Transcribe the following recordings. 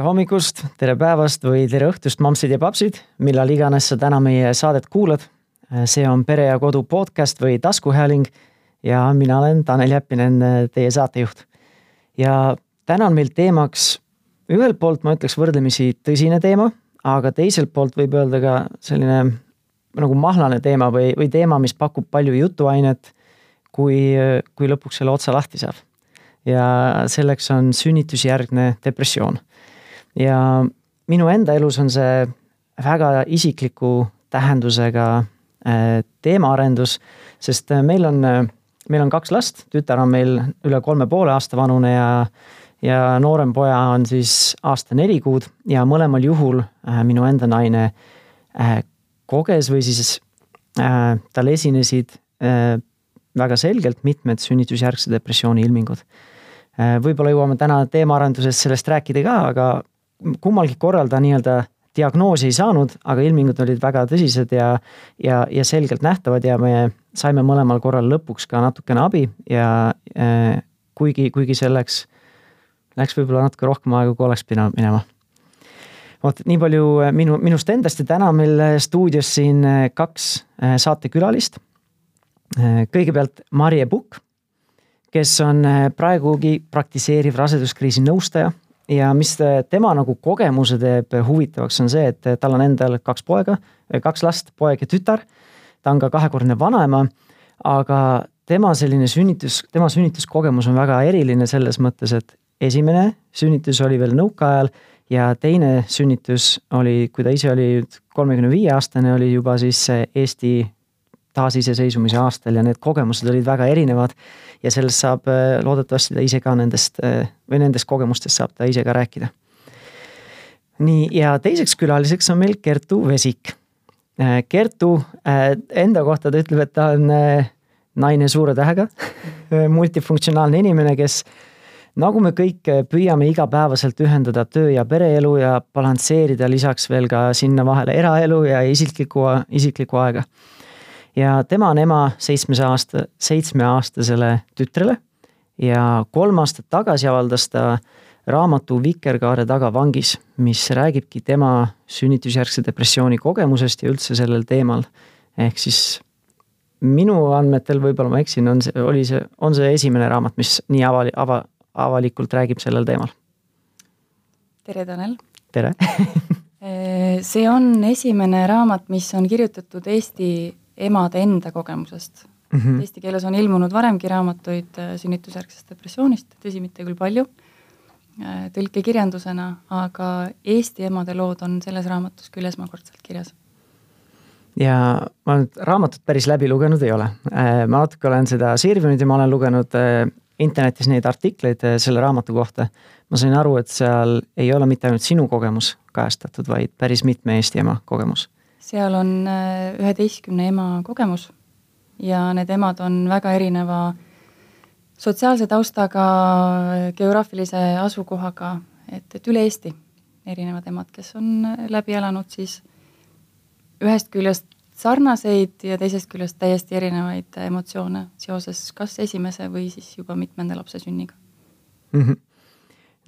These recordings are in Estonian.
tere hommikust, tere päevast või tere õhtust, mammsid ja papsid, millal iganes sa täna meie saadet kuulad. see on Pere ja Kodu podcast või taskuhääling ja mina olen Tanel Jeppinen, teie saatejuht. ja täna on meil teemaks ühelt poolt ma ütleks võrdlemisi tõsine teema, aga teiselt poolt võib öelda ka selline nagu mahlane teema või, või teema, mis pakub palju jutuainet, kui, kui lõpuks selle otsa lahti saab. ja selleks on sünnitusjärgne depressioon ja minu enda elus on see väga isikliku tähendusega äh, teemaarendus, sest äh, meil on, äh, meil on kaks last, tütar on meil üle kolme poole aasta vanune ja ja noorem poja on siis aasta neli kuud ja mõlemal juhul minu enda naine koges või siis tal esinesid väga selgelt mitmed sünnitusjärgse depressiooni ilmingud. võib-olla jõuame täna teemaarenduses sellest rääkida ka, aga kummalgi korral ta nii-öelda diagnoosi ei saanud, aga ilmingud olid väga tõsised ja, ja, ja selgelt nähtavad ja me saime mõlemal korral lõpuks ka natukene abi ja äh, kuigi, kuigi selleks läks võib-olla natuke rohkem aega, kui oleks pidanud minema. vot nii palju äh, minu, minust endast ja täna meil stuudios siin äh, kaks äh, saatekülalist. kõigepealt Marje Pukk, kes on praegugi praktiseeriv raseduskriisi nõustaja ja mis tema nagu kogemuse teeb huvitavaks, on see, et tal on endal kaks poega, kaks last, poeg ja tütar. ta on ka kahekordne vanaema, aga tema selline sünnitus, tema sünnituskogemus on väga eriline selles mõttes, et esimene sünnitus oli veel nõukaajal ja teine sünnitus oli, kui ta ise oli kolmekümne viie aastane, oli juba siis Eesti taasiseseisvumise aastal ja need kogemused olid väga erinevad. Ja sellest saab äh, loodetavasti ta ise ka nendest äh, või nendest kogemustest saab ta ise ka rääkida. nii, ja teiseks külaliseks on meil Kertu Vesik. Äh, Kertu enda kohta ta ütleb, et ta on naine suure tähega multifunktsionaalne inimene, kes nagu me kõik püüame igapäevaselt ühendada töö ja pereelu ja balansseerida lisaks veel ka sinna vahele eraelu ja isiklikku, isiklikku aega ja tema on ema seitsmese aasta, seitsmeaastasele tütrele ja kolm aastat tagasi avaldas ta raamatu Vikerkaare taga vangis, mis räägibki tema sünnitusjärgse depressiooni kogemusest ja üldse sellel teemal. ehk siis minu andmetel, võib-olla ma eksin, on see, oli see, on see esimene raamat, mis nii avali-, ava-, avalikult räägib sellel teemal. tere, Tanel! tere see on esimene raamat, mis on kirjutatud eesti emade enda kogemusest mm. -hmm. Eesti keeles on ilmunud varemgi raamatuid äh, sünnitusjärgsest depressioonist, tõsi, mitte küll palju, äh, tõlkekirjandusena, aga Eesti emade lood on selles raamatus küll esmakordselt kirjas ja ma nüüd raamatut päris läbi lugenud ei ole. Äh, ma natuke olen seda sirvinud ja ma olen lugenud internetis neid artikleid selle raamatu kohta. ma sain aru, et seal ei ole mitte ainult sinu kogemus kajastatud, vaid päris mitme Eesti ema kogemus seal on äh, üheteistkümne ema kogemus ja need emad on väga erineva sotsiaalse taustaga, geograafilise asukohaga, et, et üle Eesti erinevad emad, kes on läbi elanud siis ühest küljest sarnaseid ja teisest küljest täiesti erinevaid emotsioone seoses kas esimese või siis juba mitmenda lapse sünniga mm. -hmm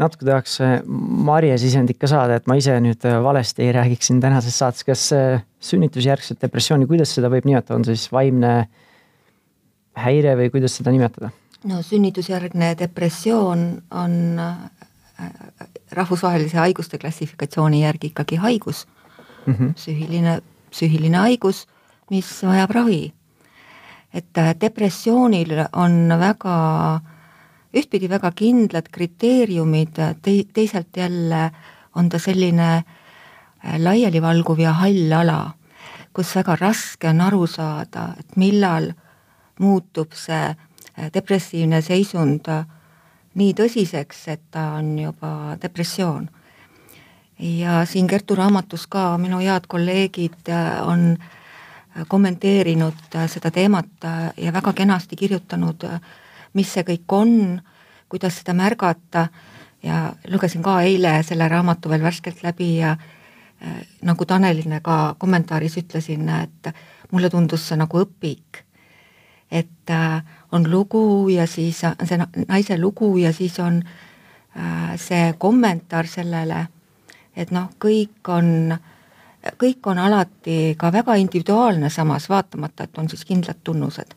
natuke tahaks äh, Marje sisendit ka saada, et ma ise nüüd äh, valesti ei räägiks siin tänases saates, kas äh, sünnitusjärgset depressiooni, kuidas seda võib nimetada, on see siis vaimne häire või kuidas seda nimetada? no sünnitusjärgne depressioon on rahvusvahelise haiguste klassifikatsiooni järgi ikkagi haigus mm, -hmm. psüühiline, psüühiline haigus, mis vajab ravi. et depressioonil on väga äh, ühtpidi väga kindlad kriteeriumid, tei-, teisalt jälle on ta selline äh, laialivalguv ja hall ala, kus väga raske on aru saada, et millal muutub see äh, depressiivne seisund äh, nii tõsiseks, et ta on juba depressioon. ja siin Kertu raamatus ka minu head kolleegid on kommenteerinud seda teemat ja väga kenasti kirjutanud äh, mis see kõik on, kuidas seda märgata ja lugesin ka eile selle raamatu veel värskelt läbi ja äh, nagu Tanelile ka kommentaaris ütlesin, et mulle tundus see nagu õpik. et äh, on lugu ja siis on see naise lugu ja siis on äh, see kommentaar sellele et noh, kõik on, kõik on alati ka väga individuaalne samas, vaatamata, et on siis kindlad tunnused.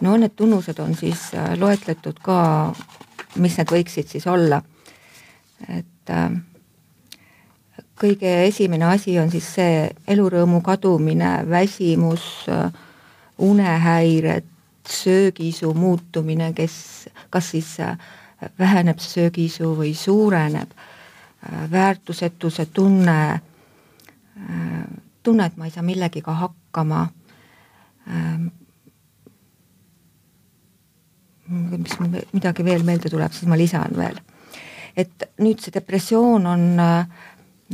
No need tunnused on siis äh, loetletud ka, mis need võiksid siis olla. et äh, kõige esimene asi on siis see elurõõmu kadumine, väsimus, äh, unehäired, söögiisu muutumine, kes, kas siis äh, väheneb söögiisu või suureneb, väärtusetuse tunne, tunne, et ma ei saa millegiga hakkama. Mis midagi veel meelde tuleb, siis ma lisan veel. et nüüd see depressioon on äh,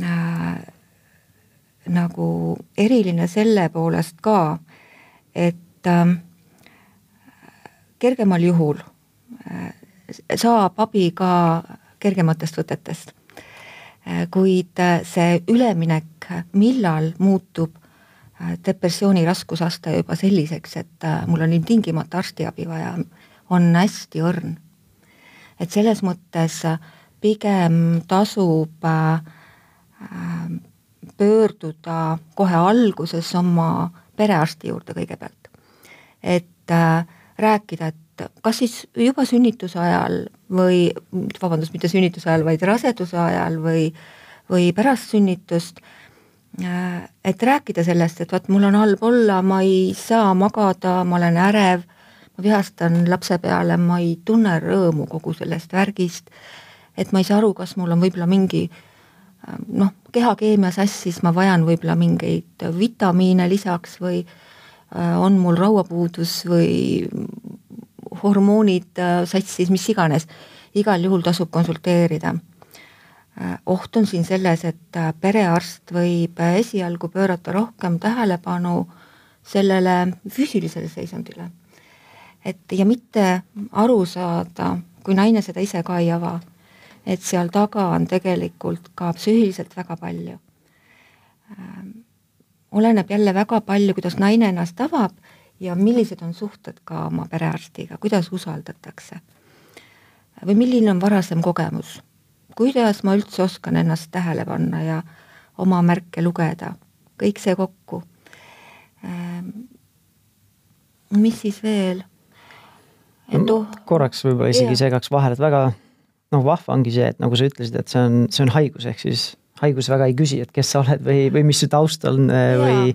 äh, nagu eriline selle poolest ka, et äh, kergemal juhul äh, saab abi ka kergematest võtetest äh,. kuid äh, see üleminek, millal muutub äh, depressiooni raskusaste juba selliseks, et mul on ilmtingimata arstiabi vaja, on hästi õrn. et selles mõttes äh, pigem tasub äh, pöörduda kohe alguses oma perearsti juurde kõigepealt. et äh, rääkida, et kas siis juba sünnituse ajal või vabandust, mitte sünnituse ajal, vaid raseduse ajal või, või pärast sünnitust et rääkida sellest, et vot mul on halb olla, ma ei saa magada, ma olen ärev, vihastan lapse peale, ma ei tunne rõõmu kogu sellest värgist, et ma ei saa aru, kas mul on võib-olla mingi äh, noh, kehakeemia sassis, ma vajan võib-olla mingeid vitamiine lisaks või äh, on mul rauapuudus või hormoonid äh, sassis, mis iganes, igal juhul tasub konsulteerida. Oht on siin selles, et perearst võib esialgu pöörata rohkem tähelepanu sellele füüsilisele seisundile. Et ja mitte aru saada, kui naine seda ise ka ei ava et seal taga on tegelikult ka psüühiliselt väga palju. Ähm, oleneb jälle väga palju, kuidas naine ennast avab ja millised on suhted ka oma perearstiga, kuidas usaldatakse. või milline on varasem kogemus, kuidas ma üldse oskan ennast tähele panna ja oma märke lugeda, kõik see kokku. Ähm, mis siis veel? No, korraks võib-olla isegi segaks vahele, et väga noh, vahva ongi see, et nagu sa ütlesid, et see on, see on haigus, ehk siis haigus väga ei küsi, et kes sa oled või, või mis su taust on äh, või,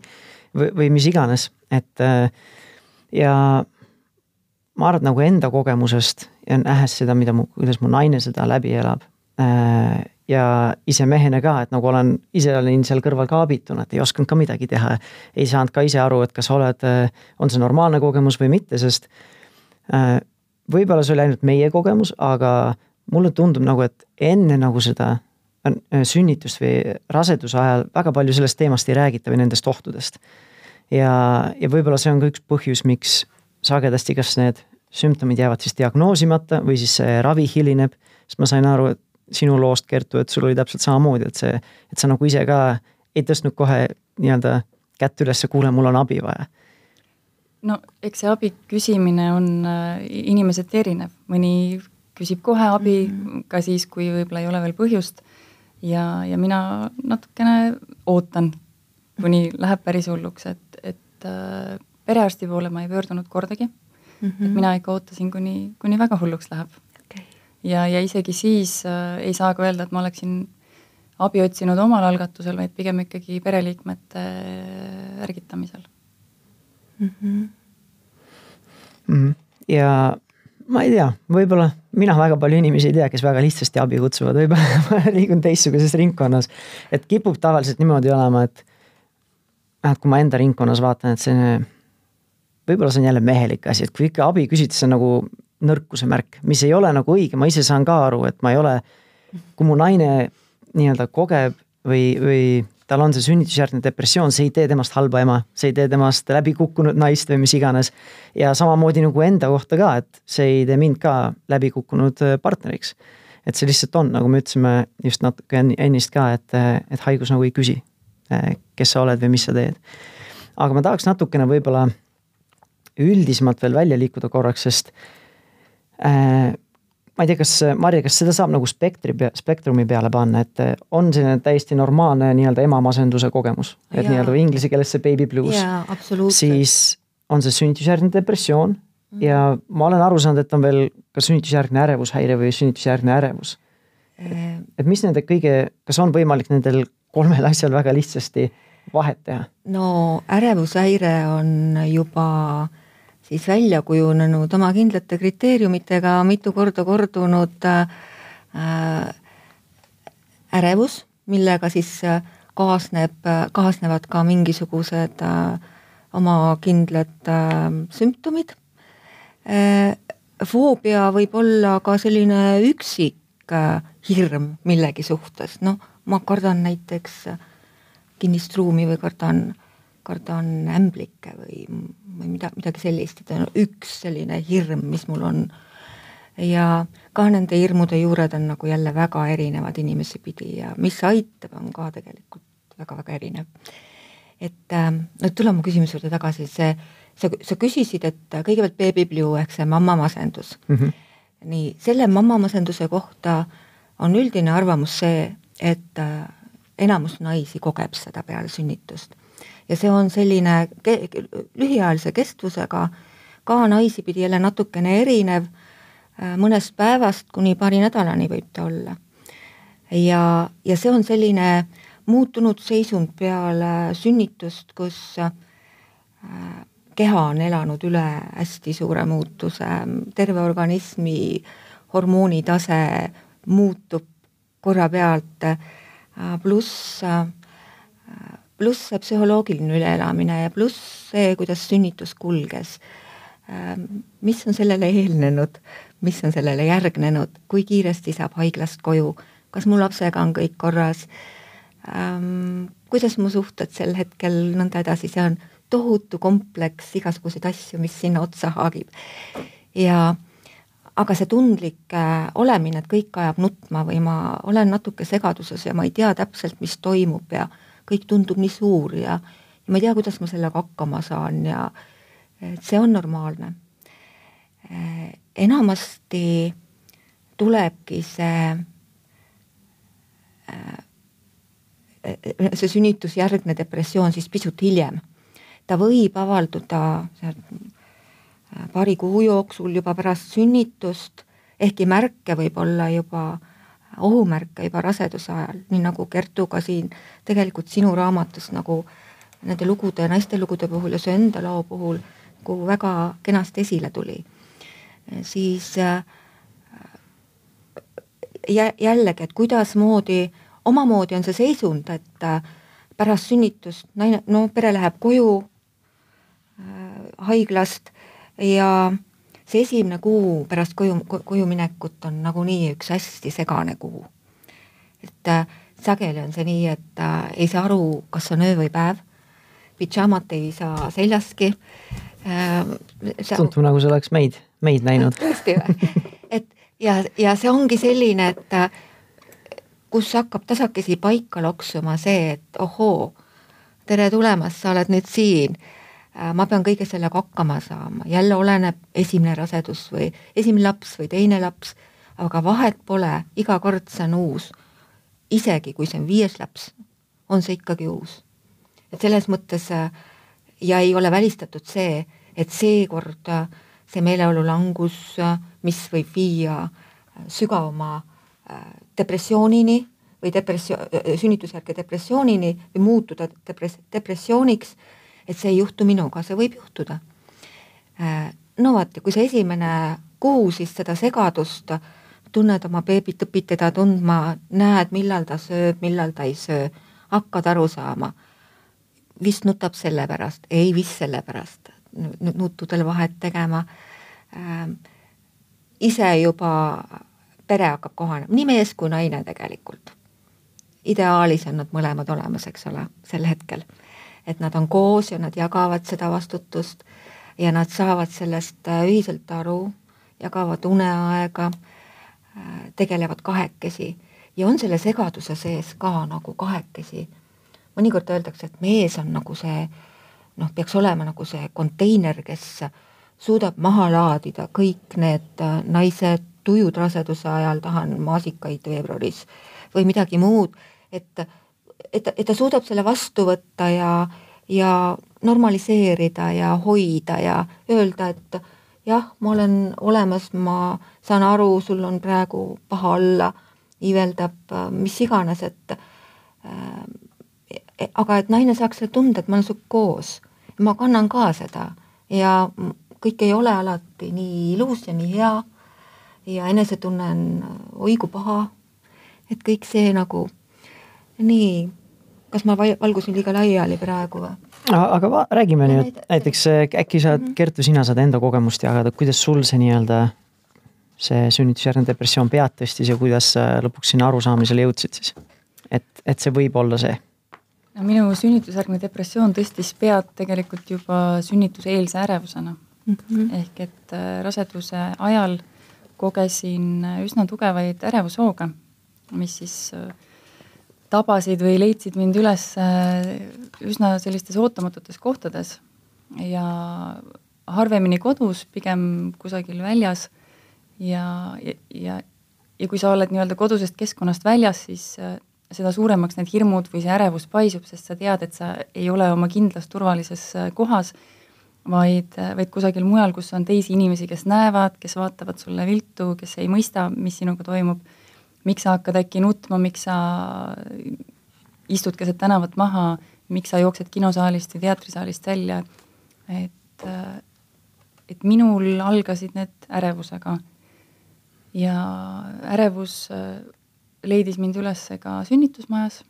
või, või mis iganes, et äh, ja ma arvan, et nagu enda kogemusest ja nähes seda, mida mu, kuidas mu naine seda läbi elab äh, ja ise mehena ka, et nagu olen, ise olin seal kõrval ka abituna, et ei osanud ka midagi teha. ei saanud ka ise aru, et kas oled, on see normaalne kogemus või mitte, sest võib-olla see oli ainult meie kogemus, aga mulle tundub nagu, et enne nagu seda äh, sünnitust või raseduse ajal väga palju sellest teemast ei räägita või nendest ohtudest. ja, ja võib-olla see on ka üks põhjus, miks sagedasti kas need sümptomid jäävad siis diagnoosimata või siis see ravi hilineb, sest ma sain aru, et sinu loost, Kertu, et sul oli täpselt samamoodi, et see, et sa nagu ise ka ei tõstnud kohe nii-öelda kätt üles, kuule, mul on abi vaja no eks see abi küsimine on äh, inimeseti erinev, mõni küsib kohe abi mm, -hmm. ka siis, kui võib-olla ei ole veel põhjust. ja, ja mina natukene ootan, kuni läheb päris hulluks, et, et äh, perearsti poole ma ei pöördunud kordagi mm. -hmm. et mina ikka ootasin, kuni, kuni väga hulluks läheb okay.. ja, ja isegi siis äh, ei saa ka öelda, et ma oleksin abi otsinud omal algatusel, vaid pigem ikkagi pereliikmete ärgitamisel mm. -hmm. Mm ja ma ei tea, võib-olla mina väga palju inimesi ei tea, kes väga lihtsasti abi kutsuvad, võib-olla ma liigun teistsuguses ringkonnas. et kipub tavaliselt niimoodi olema, et vähemalt kui ma enda ringkonnas vaatan, et see, võib-olla see on jälle mehelik asi, et kui ikka abi küsida, see on nagu nõrkuse märk, mis ei ole nagu õige, ma ise saan ka aru, et ma ei ole, kui mu naine nii-öelda kogeb või, või tal on see sünnitusjärgne depressioon, see ei tee temast halba ema, see ei tee temast läbikukkunud naist või mis iganes. ja samamoodi nagu enda kohta ka, et see ei tee mind ka läbikukkunud äh, partneriks. et see lihtsalt on, nagu me ütlesime just natuke ennist ka, et, äh, et haigus nagu ei küsi, äh, kes sa oled või mis sa teed. aga ma tahaks natukene võib-olla üldisemalt veel välja liikuda korraks, sest äh, ma ei tea, kas Marje, kas seda saab nagu spektri, spektrumi peale panna, et on selline täiesti normaalne nii-öelda emamasenduse kogemus, et nii-öelda inglise keeles see baby blues. siis on see sünnitusjärgne depressioon mm ja ma olen aru saanud, et on veel ka sünnitusjärgne ärevushäire või sünnitusjärgne ärevus. et mis nende kõige, kas on võimalik nendel kolmel asjal väga lihtsasti vahet teha? no ärevushäire on juba äh, siis välja kujunenud oma kindlate kriteeriumitega mitu korda kordunud äh, ärevus, millega siis äh, kaasneb, kaasnevad ka mingisugused äh, oma kindlad äh, sümptomid äh,. foobia võib olla ka selline üksik äh, hirm millegi suhtes, noh, ma kardan näiteks kinnist ruumi või kardan, kardan ämblikke või või mida, midagi sellist, et on üks selline hirm, mis mul on. ja ka nende hirmude juured on nagu jälle väga erinevad inimesi pidi ja mis aitab, on ka tegelikult väga-väga erinev. et äh, nüüd tuleme küsimuse juurde tagasi, see, sa, sa küsisid, et kõigepealt baby blue ehk see mammamasendus mm. -hmm. nii, selle mammamasenduse kohta on üldine arvamus see, et äh, enamus naisi kogeb seda peale sünnitust ja see on selline lühiajalise kestvusega, ka naisipidi jälle natukene erinev, äh, mõnest päevast kuni paari nädalani võib ta olla. ja, ja see on selline muutunud seisund peale sünnitust, kus äh, keha on elanud üle hästi suure muutuse, terve organismi hormoonitase muutub korra pealt, äh, pluss pluss see psühholoogiline üleelamine ja pluss see, kuidas sünnitus kulges. Ähm, mis on sellele eelnenud, mis on sellele järgnenud, kui kiiresti saab haiglast koju, kas mu lapsega on kõik korras, ähm, kuidas mu suhted sel hetkel, nõnda edasi, see on? Tohutu kompleks igasuguseid asju, mis sinna otsa haagib. ja aga see tundlik äh, olemine, et kõik ajab nutma või ma olen natuke segaduses ja ma ei tea täpselt, mis toimub ja kõik tundub nii suur ja, ja ma ei tea, kuidas ma sellega hakkama saan ja et see on normaalne. enamasti tulebki see, see sünnitusjärgne depressioon siis pisut hiljem. ta võib avalduda paari kuu jooksul juba pärast sünnitust, ehkki märke võib olla juba äh, ohumärke juba raseduse ajal, nii nagu Kertu ka siin tegelikult sinu raamatus nagu nende lugude, naiste lugude puhul ja su enda loo puhul nagu väga kenasti esile tuli. siis äh, jällegi, et kuidasmoodi, omamoodi on see seisund, et äh, pärast sünnitust naine, no pere läheb koju äh, haiglast ja see esimene kuu pärast koju, koju minekut on nagunii üks hästi segane kuu. et äh, sageli on see nii, et äh, ei saa aru, kas on öö või päev, pidžaamat ei saa seljaski äh,. tundub nagu see oleks meid, meid näinud. tõesti või? et ja, ja see ongi selline, et äh, kus hakkab tasakesi paika loksuma see, et ohoo, tere tulemast, sa oled nüüd siin ma pean kõige sellega hakkama saama, jälle oleneb esimene rasedus või esimene laps või teine laps, aga vahet pole, iga kord see on uus. isegi kui see on viies laps, on see ikkagi uus. et selles mõttes äh, ja ei ole välistatud see, et seekord äh, see meeleolu langus, mis võib viia sügavama depressioonini või depressio-, sünnitusjärgne depressioonini või muutuda depress-, depressiooniks et see ei juhtu minuga, see võib juhtuda. Äh, no vaata, kui see esimene kuu siis seda segadust, tunned oma beebit, õpid teda tundma, näed, millal ta sööb, millal ta ei söö, hakkad aru saama. vist nutab sellepärast, ei vist sellepärast, nuttudel vahet tegema äh,. ise juba pere hakkab kohanema, nii mees kui naine tegelikult. ideaalis on nad mõlemad olemas, eks ole, sel hetkel et nad on koos ja nad jagavad seda vastutust ja nad saavad sellest äh, ühiselt aru, jagavad uneaega, äh, tegelevad kahekesi ja on selle segaduse sees ka nagu kahekesi. mõnikord öeldakse, et mees on nagu see noh, peaks olema nagu see konteiner, kes suudab maha laadida kõik need äh, naised, tujud raseduse ajal, tahan maasikaid veebruaris või midagi muud, et, et, et ta suudab selle vastu võtta ja, ja normaliseerida ja hoida ja öelda, et jah, ma olen olemas, ma saan aru, sul on praegu paha olla, iiveldab mis iganes, et äh, aga et naine saaks selle tunde, et ma olen sinuga koos, ma kannan ka seda. Ja kõik ei ole alati nii ilus ja nii hea. Ja enesetunne on oi kui paha. et kõik see nagu nii, kas ma valgusin liiga laiali praegu või? aga va, räägime nüüd näiteks äkki sa mm, -hmm. Kertu, sina saad enda kogemust jagada, kuidas sul see nii-öelda see sünnitusjärgne depressioon pead tõstis ja kuidas sa lõpuks sinna arusaamisele jõudsid siis? et, et see võib olla see no minu sünnitusjärgne depressioon tõstis pead tegelikult juba sünnituseelse ärevusena mm. -hmm. ehk et äh, raseduse ajal kogesin äh, üsna tugevaid ärevushooge, mis siis äh, tabasid või leidsid mind üles üsna sellistes ootamatutes kohtades. Ja harvemini kodus, pigem kusagil väljas. Ja, ja, ja, ja kui sa oled nii-öelda kodusest keskkonnast väljas, siis seda suuremaks need hirmud või see ärevus paisub, sest sa tead, et sa ei ole oma kindlas turvalises äh, kohas, vaid, äh, vaid kusagil mujal, kus on teisi inimesi, kes näevad, kes vaatavad sulle viltu, kes ei mõista, mis sinuga toimub, miks sa hakkad äkki nutma, miks sa istud keset tänavat maha, miks sa jooksed kinosaalist või teatrisaalist välja, et, äh, et minul algasid need ärevusega. ja ärevus leidis mind üles ka sünnitusmajas.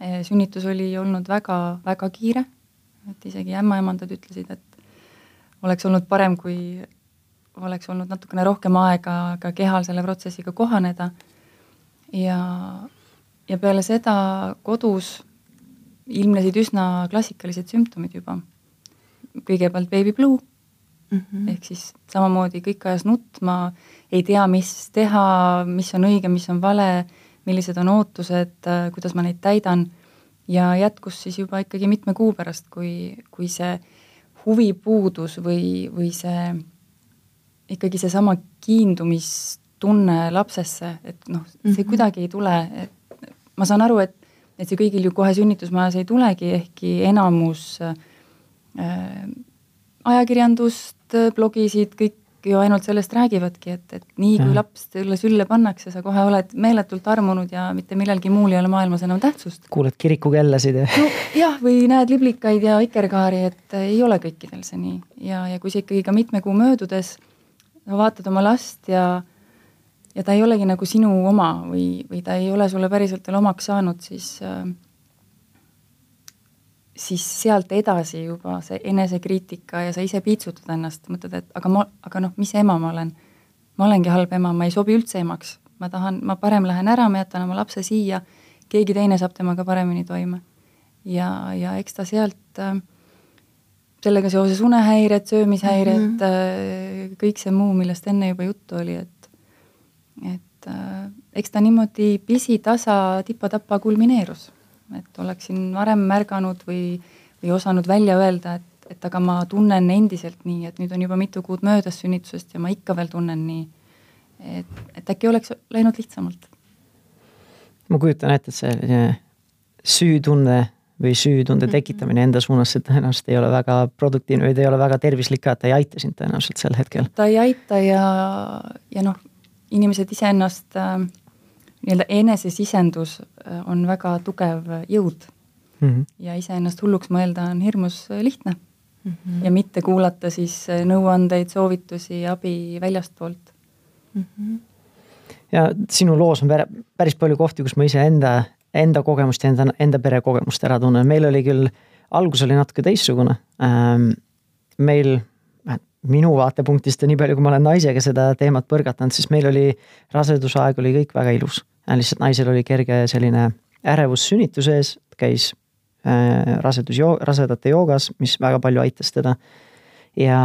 Eh, sünnitus oli olnud väga-väga kiire, et isegi ämmaemandad ütlesid, et oleks olnud parem, kui oleks olnud natukene rohkem aega ka kehal selle protsessiga kohaneda. ja, ja peale seda kodus ilmnesid üsna klassikalised sümptomid juba. kõigepealt baby blue mm -hmm. ehk siis samamoodi kõik ajas nutma, ei tea, mis teha, mis on õige, mis on vale, millised on ootused, kuidas ma neid täidan ja jätkus siis juba ikkagi mitme kuu pärast, kui, kui see huvi puudus või, või see ikkagi seesama kiindumistunne lapsesse, et noh, see mm -hmm. kuidagi ei tule, et ma saan aru, et, et see kõigil ju kohe sünnitusmajas ei tulegi, ehkki enamus äh, ajakirjandust, blogisid, kõik ju ainult sellest räägivadki, et, et nii kui laps sulle sülle pannakse, sa kohe oled meeletult armunud ja mitte millelgi muul ei ole maailmas enam tähtsust. kuuled kirikukellasid ja no jah, või näed liblikaid ja vikerkaari, et ei ole kõikidel see nii ja, ja kui see ikkagi ka mitme kuu möödudes, sa vaatad oma last ja ja ta ei olegi nagu sinu oma või, või ta ei ole sulle päriselt veel omaks saanud, siis äh, siis sealt edasi juba see enesekriitika ja sa ise piitsutad ennast, mõtled, et aga ma, aga noh, mis ema ma olen. ma olengi halb ema, ma ei sobi üldse emaks, ma tahan, ma parem lähen ära, ma jätan oma lapse siia, keegi teine saab temaga paremini toime. ja, ja eks ta sealt äh, sellega seoses unehäired, söömishäired mm, -hmm. kõik see muu, millest enne juba juttu oli, et, et äh, eks ta niimoodi pisitasa tipa-tapa kulmineerus et oleksin varem märganud või, või osanud välja öelda, et, et aga ma tunnen endiselt nii, et nüüd on juba mitu kuud möödas sünnitusest ja ma ikka veel tunnen nii. et, et äkki oleks läinud lihtsamalt. ma kujutan ette, et selline süütunne või süütunde mhm. tekitamine enda suunas, see tõenäoliselt ei ole väga produktiivne või ta ei ole väga tervislik ka, et ta ei aita sind tõenäoliselt sel hetkel. ta ei aita ja, ja noh, inimesed iseennast äh, nii-öelda enesesisendus äh, on väga tugev jõud mm. -hmm. ja iseennast hulluks mõelda on hirmus äh, lihtne mm. -hmm. ja mitte kuulata siis äh, nõuandeid, soovitusi, abi väljastpoolt mm. -hmm. ja sinu loos on päris palju kohti, kus ma iseenda, enda kogemust ja enda, enda pere kogemust ära tunnen, meil oli küll, algus oli natuke teistsugune ähm,. meil minu vaatepunktist ja nii palju, kui ma olen naisega seda teemat põrgatanud, siis meil oli rasedusaeg oli kõik väga ilus. lihtsalt naisel oli kerge selline ärevus sünnituse ees, käis äh, rasedus, rasedate joogas, mis väga palju aitas teda. ja,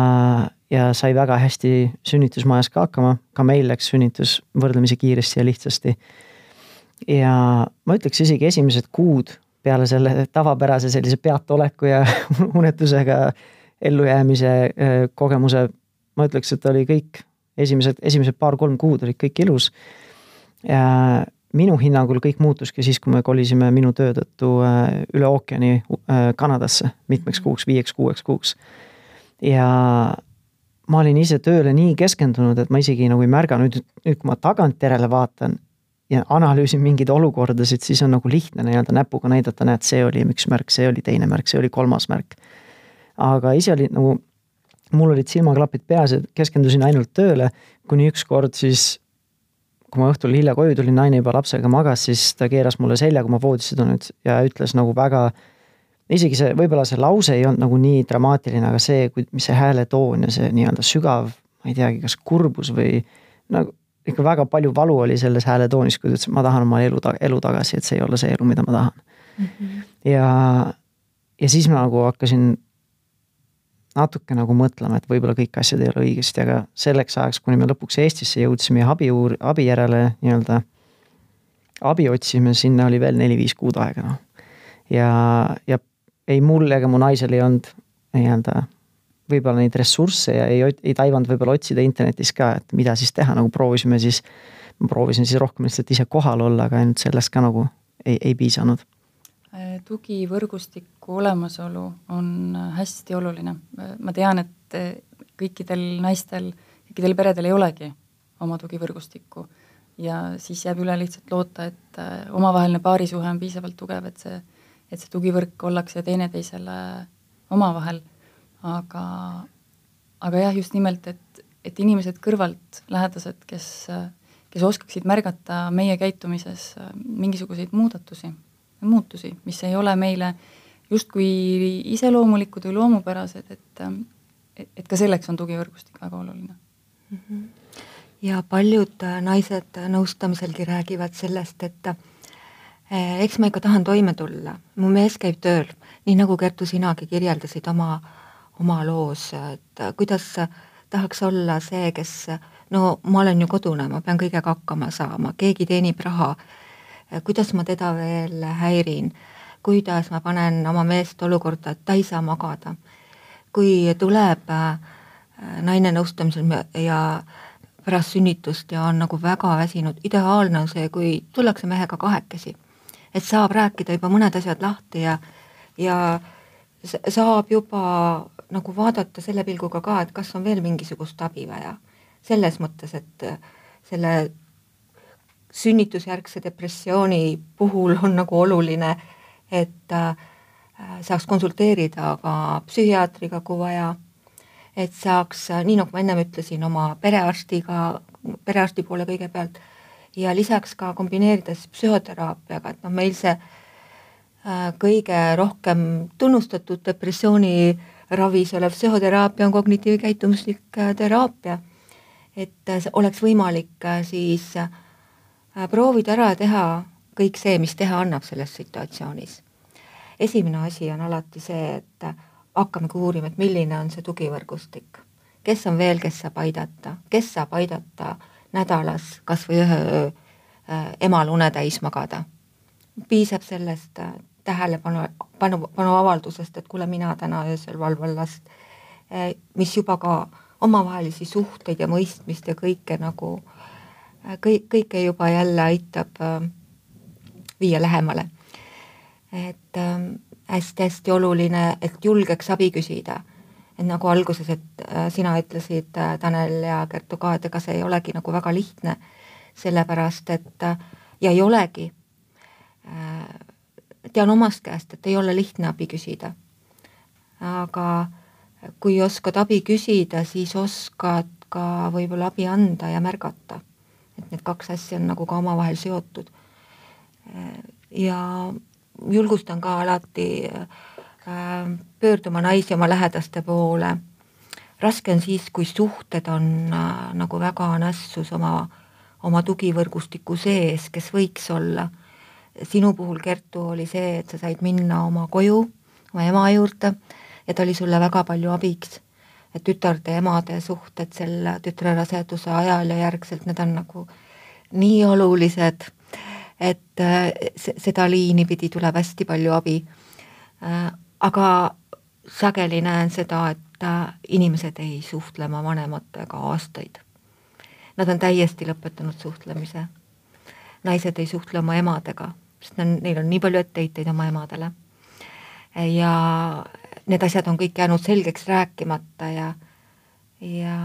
ja sai väga hästi sünnitusmajas ka hakkama, ka meil läks sünnitus võrdlemisi kiiresti ja lihtsasti. Ja ma ütleks isegi esimesed kuud peale selle tavapärase sellise peataoleku ja unetusega ellujäämise kogemuse, ma ütleks, et oli kõik esimesed, esimesed paar-kolm kuud olid kõik ilus. minu hinnangul kõik muutuski siis, kui me kolisime minu töö tõttu üle ookeani Kanadasse mitmeks mhm. kuuks, viieks-kuueks kuuks. ja ma olin ise tööle nii keskendunud, et ma isegi nagu ei märganud, nüüd kui ma tagantjärele vaatan ja analüüsin mingeid olukordasid, siis on nagu lihtne nii-öelda näpuga näidata, näed, see oli üks märk, see oli teine märk, see oli kolmas märk. aga ise oli nagu, mul olid silmaklapid peas ja keskendusin ainult tööle, kuni ükskord siis kui ma õhtul hilja koju tulin, naine juba lapsega magas, siis ta keeras mulle selja, kui ma voodisse tulnud ja ütles nagu väga isegi see, võib-olla see lause ei olnud nagu nii dramaatiline, aga see, mis see hääletoon ja see nii-öelda sügav, ma ei teagi, kas kurbus või nagu ikka väga palju valu oli selles hääletoonis, kui ta ütles, et ma tahan oma elu, elu tagasi, et see ei ole see elu, mida ma tahan mm. -hmm. ja, ja siis ma nagu hakkasin natuke nagu mõtlema, et võib-olla kõik asjad ei ole õigesti, aga selleks ajaks, kuni me lõpuks Eestisse jõudsime ja abi uur-, abi järele nii-öelda abi otsime, sinna oli veel neli-viis kuud aega, noh. ja, ja ei mul ega mu naisel ei olnud nii-öelda võib-olla neid ressursse ja ei, ei taibanud võib-olla otsida internetis ka, et mida siis teha, nagu proovisime siis, proovisin siis rohkem lihtsalt ise kohal olla, aga ainult sellest ka nagu ei, ei piisanud. tugivõrgustiku olemasolu on hästi oluline. ma tean, et kõikidel naistel, kõikidel peredel ei olegi oma tugivõrgustikku ja siis jääb üle lihtsalt loota, et omavaheline paarisuhe on piisavalt tugev, et see et see tugivõrk ollakse teineteisele omavahel, aga, aga jah, just nimelt, et, et inimesed kõrvalt, lähedased, kes, kes oskaksid märgata meie käitumises mingisuguseid muudatusi, muutusi, mis ei ole meile justkui iseloomulikud või loomupärased, et, et, et ka selleks on tugivõrgustik väga oluline mm. -hmm. ja paljud naised nõustamiselgi räägivad sellest, et eks ma ikka tahan toime tulla, mu mees käib tööl, nii nagu Kertu, sinagi kirjeldasid oma, oma loos, et kuidas tahaks olla see, kes no ma olen ju kodune, ma pean kõigega hakkama saama, keegi teenib raha, kuidas ma teda veel häirin, kuidas ma panen oma meest olukorda, et ta ei saa magada. kui tuleb äh, naine nõustamisel ja pärast sünnitust ja on nagu väga väsinud, ideaalne on see, kui tullakse mehega kahekesi et saab rääkida juba mõned asjad lahti ja, ja saab juba nagu vaadata selle pilguga ka, et kas on veel mingisugust abi vaja. selles mõttes, et selle sünnitusjärgse depressiooni puhul on nagu oluline, et äh, saaks konsulteerida ka psühhiaatriga, kui vaja, et saaks, nii nagu ma ennem ütlesin, oma perearstiga, perearsti poole kõigepealt ja lisaks ka kombineerides psühhoteraapiaga, et noh, meil see äh, kõige rohkem tunnustatud depressiooni ravis olev psühhoteraapia on kognitiivkäitumuslik äh, teraapia. et äh, oleks võimalik siis proovida ära teha kõik see, mis teha annab selles situatsioonis. esimene asi on alati see, et hakkamegi uurima, et milline on see tugivõrgustik, kes on veel, kes saab aidata, kes saab aidata äh, nädalas kas või ühe öö äh, emal une täis magada. piisab sellest äh, tähelepanu, panu, panuavaldusest, et kuule, mina täna öösel valvan last, äh, mis juba ka omavahelisi suhteid ja mõistmist ja kõike nagu, kõik, kõike juba jälle aitab viia lähemale. et hästi-hästi oluline, et julgeks abi küsida et nagu alguses, et sina ütlesid, Tanel ja Kertu ka, et ega see ei olegi nagu väga lihtne, sellepärast et ja ei olegi, tean omast käest, et ei ole lihtne abi küsida. aga kui oskad abi küsida, siis oskad ka võib-olla abi anda ja märgata. et need kaks asja on nagu ka omavahel seotud. ja julgustan ka alati äh, pöörduma naisi oma lähedaste poole. raske on siis, kui suhted on äh, nagu väga nässus oma, oma tugivõrgustiku sees, kes võiks olla. Sinu puhul, Kertu, oli see, et sa said minna oma koju, oma ema juurde ja ta oli sulle väga palju abiks. et tütarde emade suhted selle tütre raseduse ajal ja järgselt, need on nagu nii olulised, et äh, seda liini pidi tuleb hästi palju abi aga sageli näen seda, et inimesed ei suhtle oma vanematega aastaid. nad on täiesti lõpetanud suhtlemise. naised ei suhtle oma emadega, sest on, neil on nii palju etteheiteid oma emadele. ja need asjad on kõik jäänud selgeks rääkimata ja, ja,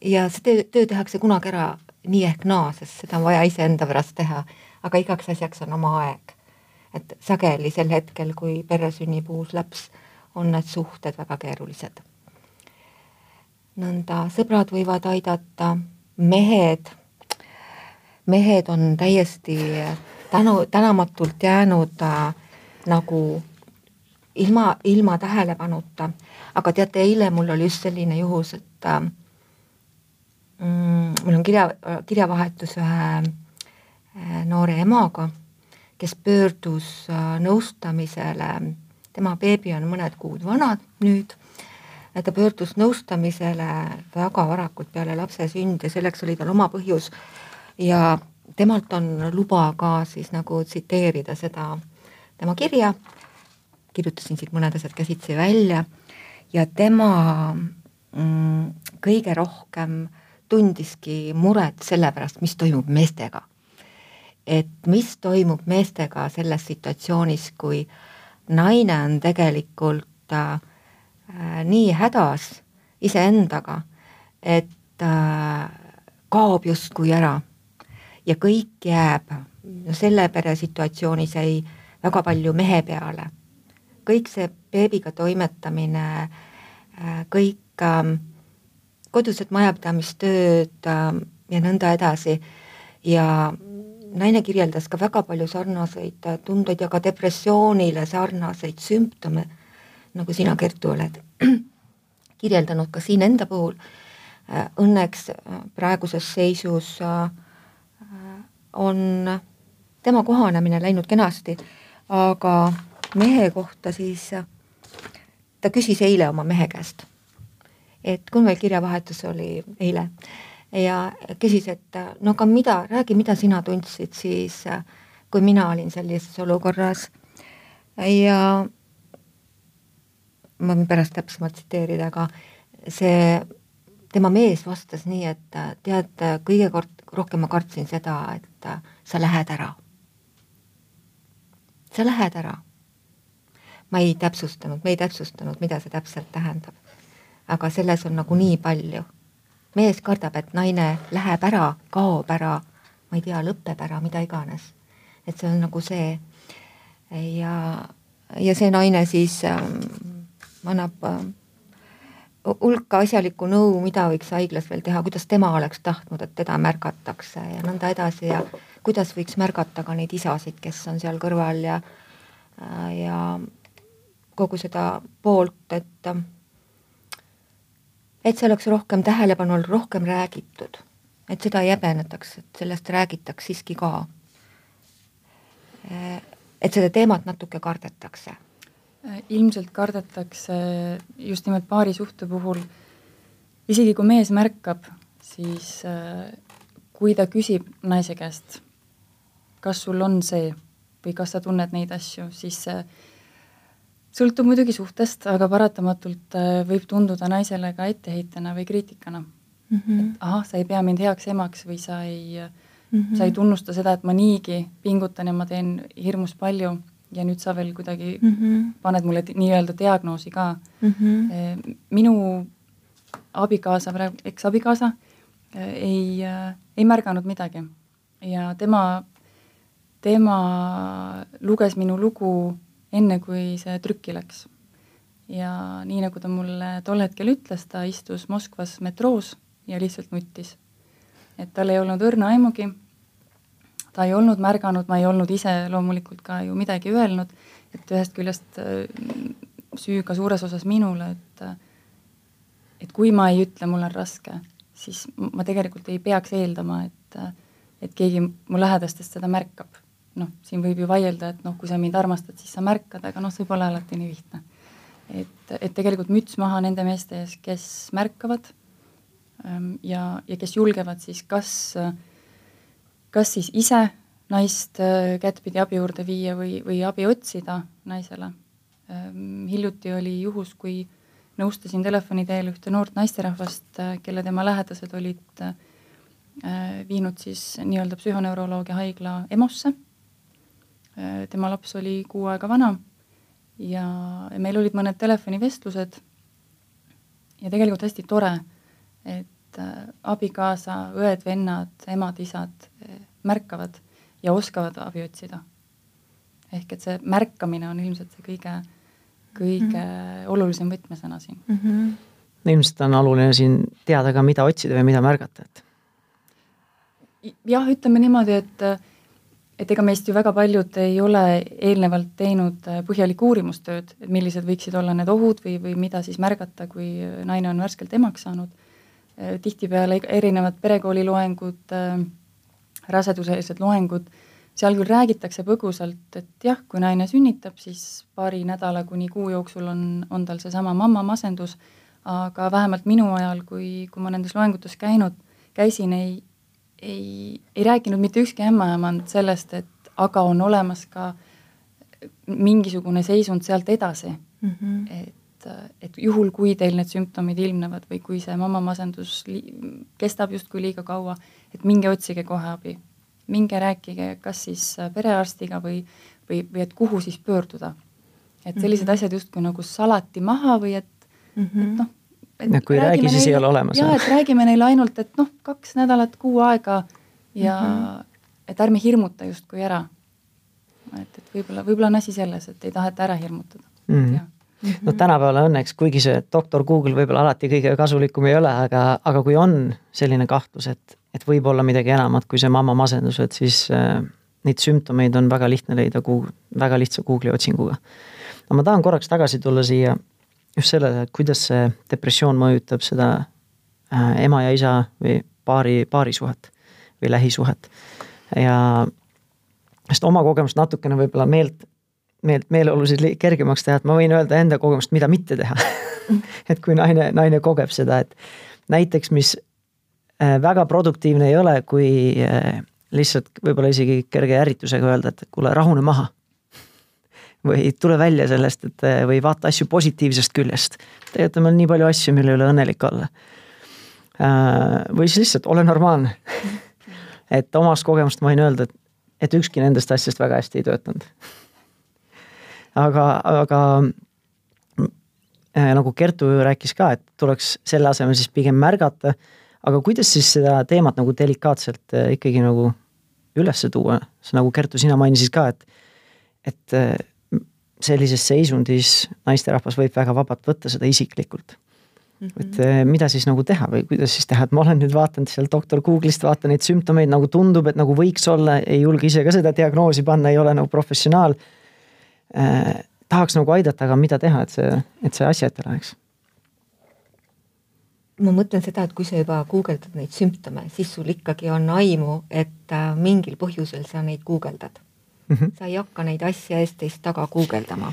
ja see töö, töö tehakse kunagi ära nii ehk naa, sest seda on vaja iseenda pärast teha, aga igaks asjaks on oma aeg. et sageli sel hetkel, kui perre sünnib uus laps, on need suhted väga keerulised. nõnda, sõbrad võivad aidata, mehed, mehed on täiesti tänu, tänamatult jäänud äh, nagu ilma, ilma tähelepanuta. aga teate, eile mul oli just selline juhus, et äh, mm, mul on kirja, kirjavahetus ühe äh, noore emaga, kes pöördus äh, nõustamisele, tema beebi on mõned kuud vanad nüüd, ta pöördus nõustamisele väga varakult peale lapse sündi selleks oli tal oma põhjus. Ja temalt on luba ka siis nagu tsiteerida seda tema kirja, kirjutasin siit mõned asjad käsitsi välja. Ja tema mm, kõige rohkem tundiski muret selle pärast, mis toimub meestega. et mis toimub meestega selles situatsioonis, kui naine on tegelikult äh, nii hädas iseendaga, et äh, kaob justkui ära ja kõik jääb selle pere situatsioonis jäi väga palju mehe peale. kõik see beebiga toimetamine, äh, kõik ähm, kodused majapidamistööd ähm, ja nõnda edasi ja naine kirjeldas ka väga palju sarnaseid äh, tundeid ja ka depressioonile sarnaseid sümptome, nagu sina, Kertu, oled kirjeldanud ka siin enda puhul. Äh, õnneks praeguses seisus on tema kohanemine läinud kenasti aga mehe kohta siis ta küsis eile oma mehe käest, et kui meil kirjavahetus oli eile ja küsis, et no aga mida, räägi, mida sina tundsid siis, kui mina olin sellises olukorras. ja ma võin pärast täpsemalt tsiteerida, aga see tema mees vastas nii, et tead, kõige kord rohkem ma kartsin seda, et sa lähed ära sa lähed ära. ma ei täpsustanud, me ei täpsustanud, mida see täpselt tähendab. aga selles on nagu nii palju. mees kardab, et naine läheb ära, kaob ära, ma ei tea, lõpeb ära, mida iganes. et see on nagu see ja, ja see naine siis ähm, annab äh, hulka asjalikku nõu, mida võiks haiglas veel teha, kuidas tema oleks tahtnud, et teda märgatakse ja nõnda edasi ja kuidas võiks märgata ka neid isasid, kes on seal kõrval ja ja kogu seda poolt, et et see oleks rohkem tähelepanu all, rohkem räägitud, et seda ei häbenetaks, et sellest räägitaks siiski ka. et seda teemat natuke kardetakse ilmselt kardetakse just nimelt paarisuhte puhul, isegi kui mees märkab, siis kui ta küsib naise käest, kas sul on see või kas sa tunned neid asju, siis see sõltub muidugi suhtest, aga paratamatult võib tunduda naisele ka etteheitena või kriitikana mm. -hmm. et ahah, sa ei pea mind heaks emaks või sa ei mm, -hmm. sa ei tunnusta seda, et ma niigi pingutan ja ma teen hirmus palju ja nüüd sa veel kuidagi mm -hmm. paned mulle nii-öelda diagnoosi ka mm. -hmm. minu abikaasa, eksabikaasa, ei, ei märganud midagi ja tema, tema luges minu lugu enne, kui see trükki läks. ja nii, nagu ta mulle tol hetkel ütles, ta istus Moskvas metroos ja lihtsalt nuttis. et tal ei olnud õrna aimugi ta ei olnud märganud, ma ei olnud ise loomulikult ka ju midagi öelnud, et ühest küljest äh, süü ka suures osas minule, et äh, et kui ma ei ütle, mul on raske, siis ma tegelikult ei peaks eeldama, et äh, et keegi mu lähedastest seda märkab. noh, siin võib ju vaielda, et noh, kui sa mind armastad, siis sa märkad, aga noh, see pole alati nii lihtne. et, et tegelikult müts maha nende meeste ees, kes märkavad ähm, ja, ja kes julgevad siis kas äh, kas siis ise naist äh, kättpidi abi juurde viia või, või abi otsida naisele. Ähm, hiljuti oli juhus, kui nõustasin telefoni teel ühte noort naisterahvast, äh, kelle tema lähedased olid äh, viinud siis nii-öelda psühhoneuroloogia haigla EMO-sse. tema laps oli kuu aega vana ja, ja meil olid mõned telefonivestlused ja tegelikult hästi tore, et abikaasa, õed-vennad, emad-isad märkavad ja oskavad abi otsida. ehk et see märkamine on ilmselt see kõige, kõige mm -hmm. olulisem võtmesõna siin mm. -hmm. ilmselt on oluline siin teada ka, mida otsida või mida märgata, et. jah, ütleme niimoodi, et, et ega meist ju väga paljud ei ole eelnevalt teinud põhjalikku uurimustööd, et millised võiksid olla need ohud või, või mida siis märgata, kui naine on värskelt emaks saanud. Tihtipeale erinevad perekooli loengud äh, raseduseelsed loengud, seal küll räägitakse põgusalt, et jah, kui naine sünnitab, siis paari nädala kuni kuu jooksul on, on tal seesama mammamasendus, aga vähemalt minu ajal, kui, kui ma nendes loengutes käinud, käisin, ei, ei, ei rääkinud mitte ükski ämmaemand sellest, et aga on olemas ka mingisugune seisund sealt edasi mm. -hmm. et, et juhul, kui teil need sümptomid ilmnevad või kui see mammamasendus kestab justkui liiga kaua, et minge otsige kohe abi. minge rääkige kas siis perearstiga või, või, või et kuhu siis pöörduda. et sellised mm -hmm. asjad justkui nagu salati maha või et mm, -hmm. et noh. et kui ei räägi, siis neile, ei ole olemas. jaa, et räägime neile ainult, et noh, kaks nädalat, kuu aega ja mm -hmm. et ärme hirmuta justkui ära. et, et võib-olla, võib-olla on asi selles, et ei taheta ära hirmutada mm. -hmm Mm -hmm. no tänapäeval õnneks, kuigi see doktor Google võib-olla alati kõige kasulikum ei ole, aga, aga kui on selline kahtlus, et, et võib olla midagi enamat kui see mamma masendus, et siis äh, neid sümptomeid on väga lihtne leida Google, väga lihtsa Google'i otsinguga. no ma tahan korraks tagasi tulla siia just sellele, et kuidas see depressioon mõjutab seda äh, ema ja isa või paari, paarisuhet või lähisuhet. ja sest oma kogemust natukene võib-olla meelt meelt, meeleolusid kergemaks teha, et ma võin öelda enda kogemust, mida mitte teha et kui naine, naine kogeb seda, et näiteks, mis äh, väga produktiivne ei ole, kui äh, lihtsalt võib-olla isegi kerge ärritusega öelda, et kuule, rahune maha. või tule välja sellest, et äh, või vaata asju positiivsest küljest. tegelikult on meil nii palju asju, mille üle õnnelik olla. või siis lihtsalt ole normaalne et omast kogemust ma võin öelda, et, et ükski nendest asjadest väga hästi ei töötanud aga, aga äh, nagu Kertu rääkis ka, et tuleks selle asemel siis pigem märgata, aga kuidas siis seda teemat nagu delikaatselt äh, ikkagi nagu üles tuua, nagu Kertu, sina mainisid ka, et, et äh, sellises seisundis naisterahvas võib väga vabalt võtta seda isiklikult mm. -hmm. et mida siis nagu teha või kuidas siis teha, et ma olen nüüd vaadanud seal doktor Google'ist, vaatan neid sümptomeid, nagu tundub, et nagu võiks olla, ei julge ise ka seda diagnoosi panna, ei ole nagu professionaal äh, tahaks nagu aidata, aga mida teha, et see, et see asi ette läheks? ma mõtlen seda, et kui sa juba guugeldad neid sümptome, siis sul ikkagi on aimu, et äh, mingil põhjusel sa neid guugeldad mm. -hmm. sa ei hakka neid asja eest-teist taga guugeldama.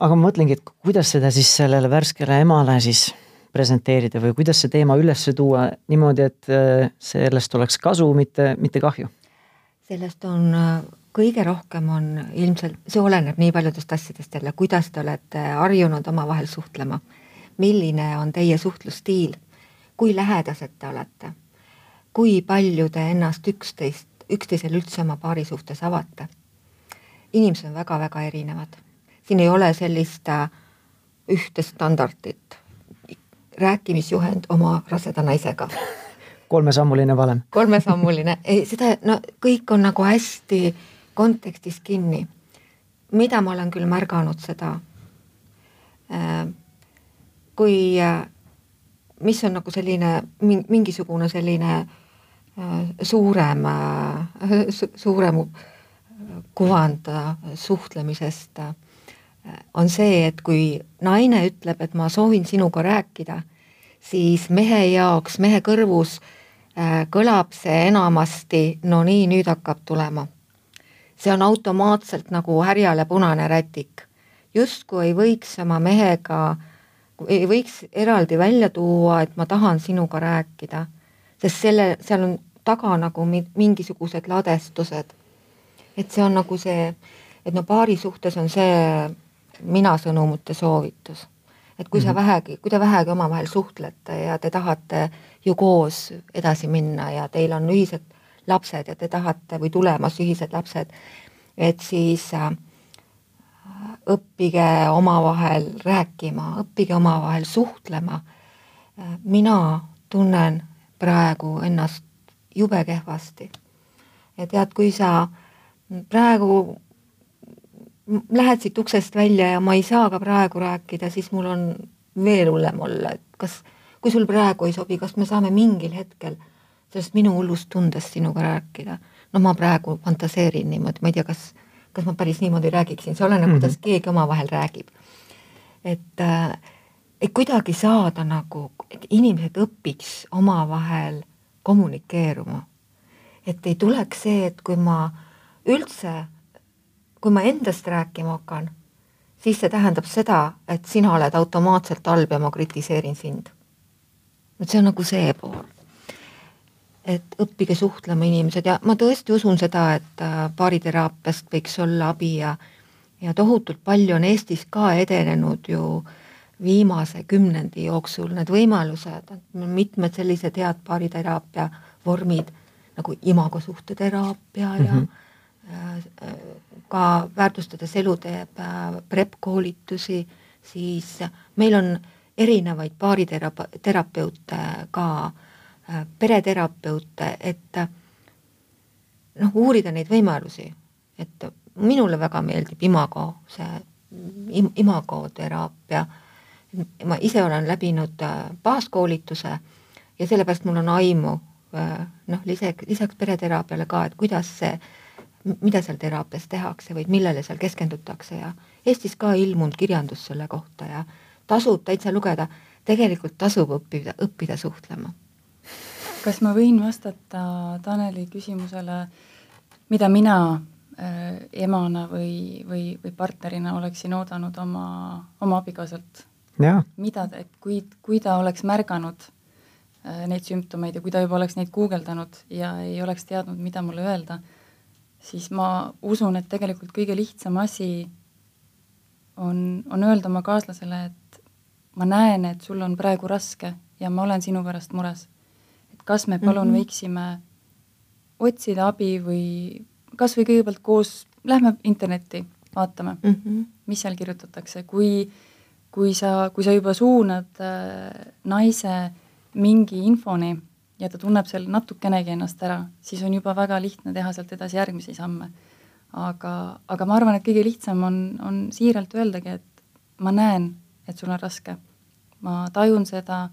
aga ma mõtlengi, et kuidas seda siis sellele värskele emale siis presenteerida või kuidas see teema üles tuua niimoodi, et äh, sellest oleks kasu, mitte, mitte kahju? sellest on kõige rohkem on ilmselt, see oleneb nii paljudest asjadest jälle, kuidas te olete harjunud omavahel suhtlema, milline on teie suhtlusstiil, kui lähedased te olete, kui palju te ennast üksteist, üksteisele üldse oma paari suhtes avate. inimesed on väga-väga erinevad, siin ei ole sellist äh, ühte standardit, rääkimisjuhend oma raseda naisega. Kolmesammuline valem. kolmesammuline, ei seda, no kõik on nagu hästi kontekstis kinni. mida ma olen küll märganud seda, äh, kui, äh, mis on nagu selline mingisugune selline äh, suurem, suurem kuvand suhtlemisest, on see, et kui naine ütleb, et ma soovin sinuga rääkida, siis mehe jaoks, mehe kõrvus kõlab see enamasti, no nii, nüüd hakkab tulema see on automaatselt nagu härjale punane rätik. justkui ei võiks oma mehega, ei võiks eraldi välja tuua, et ma tahan sinuga rääkida, sest selle, seal on taga nagu mingisugused ladestused. et see on nagu see, et no paari suhtes on see mina sõnumite soovitus. et kui mm -hmm. sa Mhm. vähegi, kui te vähegi omavahel suhtlete ja te tahate ju koos edasi minna ja teil on ühised lapsed ja te tahate või tulemas ühised lapsed, et siis äh, õppige omavahel rääkima, õppige omavahel suhtlema. mina tunnen praegu ennast jube kehvasti. ja tead, kui sa praegu lähed siit uksest välja ja ma ei saa ka praegu rääkida, siis mul on veel hullem olla, et kas, kui sul praegu ei sobi, kas me saame mingil hetkel sellest minu hullust tundest sinuga rääkida. no ma praegu fantaseerin niimoodi, ma ei tea, kas, kas ma päris niimoodi räägiksin, see oleneb mm, -hmm. kuidas keegi omavahel räägib. et äh, et kuidagi saada nagu, et inimesed õpiks omavahel kommunikeeruma. et ei tuleks see, et kui ma üldse, kui ma endast rääkima hakkan, siis see tähendab seda, et sina oled automaatselt halb ja ma kritiseerin sind. et see on nagu see pool. Et õppige suhtlema inimesed ja ma tõesti usun seda, et äh, baariteraapiast võiks olla abi ja ja tohutult palju on Eestis ka edenenud ju viimase kümnendi jooksul need võimalused, mitmed sellised head baariteraapia vormid nagu imagosuhteteraapia ja mm -hmm. ka väärtustades elu teeb äh, PREP koolitusi, siis meil on erinevaid baariterape-, terapeute ka, äh, pereterapeute, et noh, uurida neid võimalusi, et minule väga meeldib imago, see im-, imagoteraapia, ma ise olen läbinud baaskoolituse ja sellepärast mul on aimu noh, lisaks, lisaks pereteraapiale ka, et kuidas see, mida seal teraapias tehakse või millele seal keskendutakse ja Eestis ka ilmunud kirjandus selle kohta ja tasub täitsa lugeda, tegelikult tasub õppida, õppida suhtlema. Kas ma võin vastata Taneli küsimusele, mida mina äh, emana või, või, või partnerina oleksin oodanud oma, oma abikaasalt? mida, et kui, kui ta oleks märganud Äh, neid sümptomeid ja kui ta juba oleks neid guugeldanud ja ei oleks teadnud, mida mulle öelda, siis ma usun, et tegelikult kõige lihtsam asi on, on öelda oma kaaslasele, et ma näen, et sul on praegu raske ja ma olen sinu pärast mures. Kas me palun mm -hmm. võiksime otsida abi või kas või kõigepealt koos, lähme internetti, vaatame mm, -hmm. mis seal kirjutatakse, kui, kui sa, kui sa juba suunad äh, naise mingi infoni ja ta tunneb seal natukenegi ennast ära, siis on juba väga lihtne teha sealt edasi järgmisi samme. aga, aga ma arvan, et kõige lihtsam on, on siiralt öeldagi, et ma näen, et sul on raske. ma tajun seda,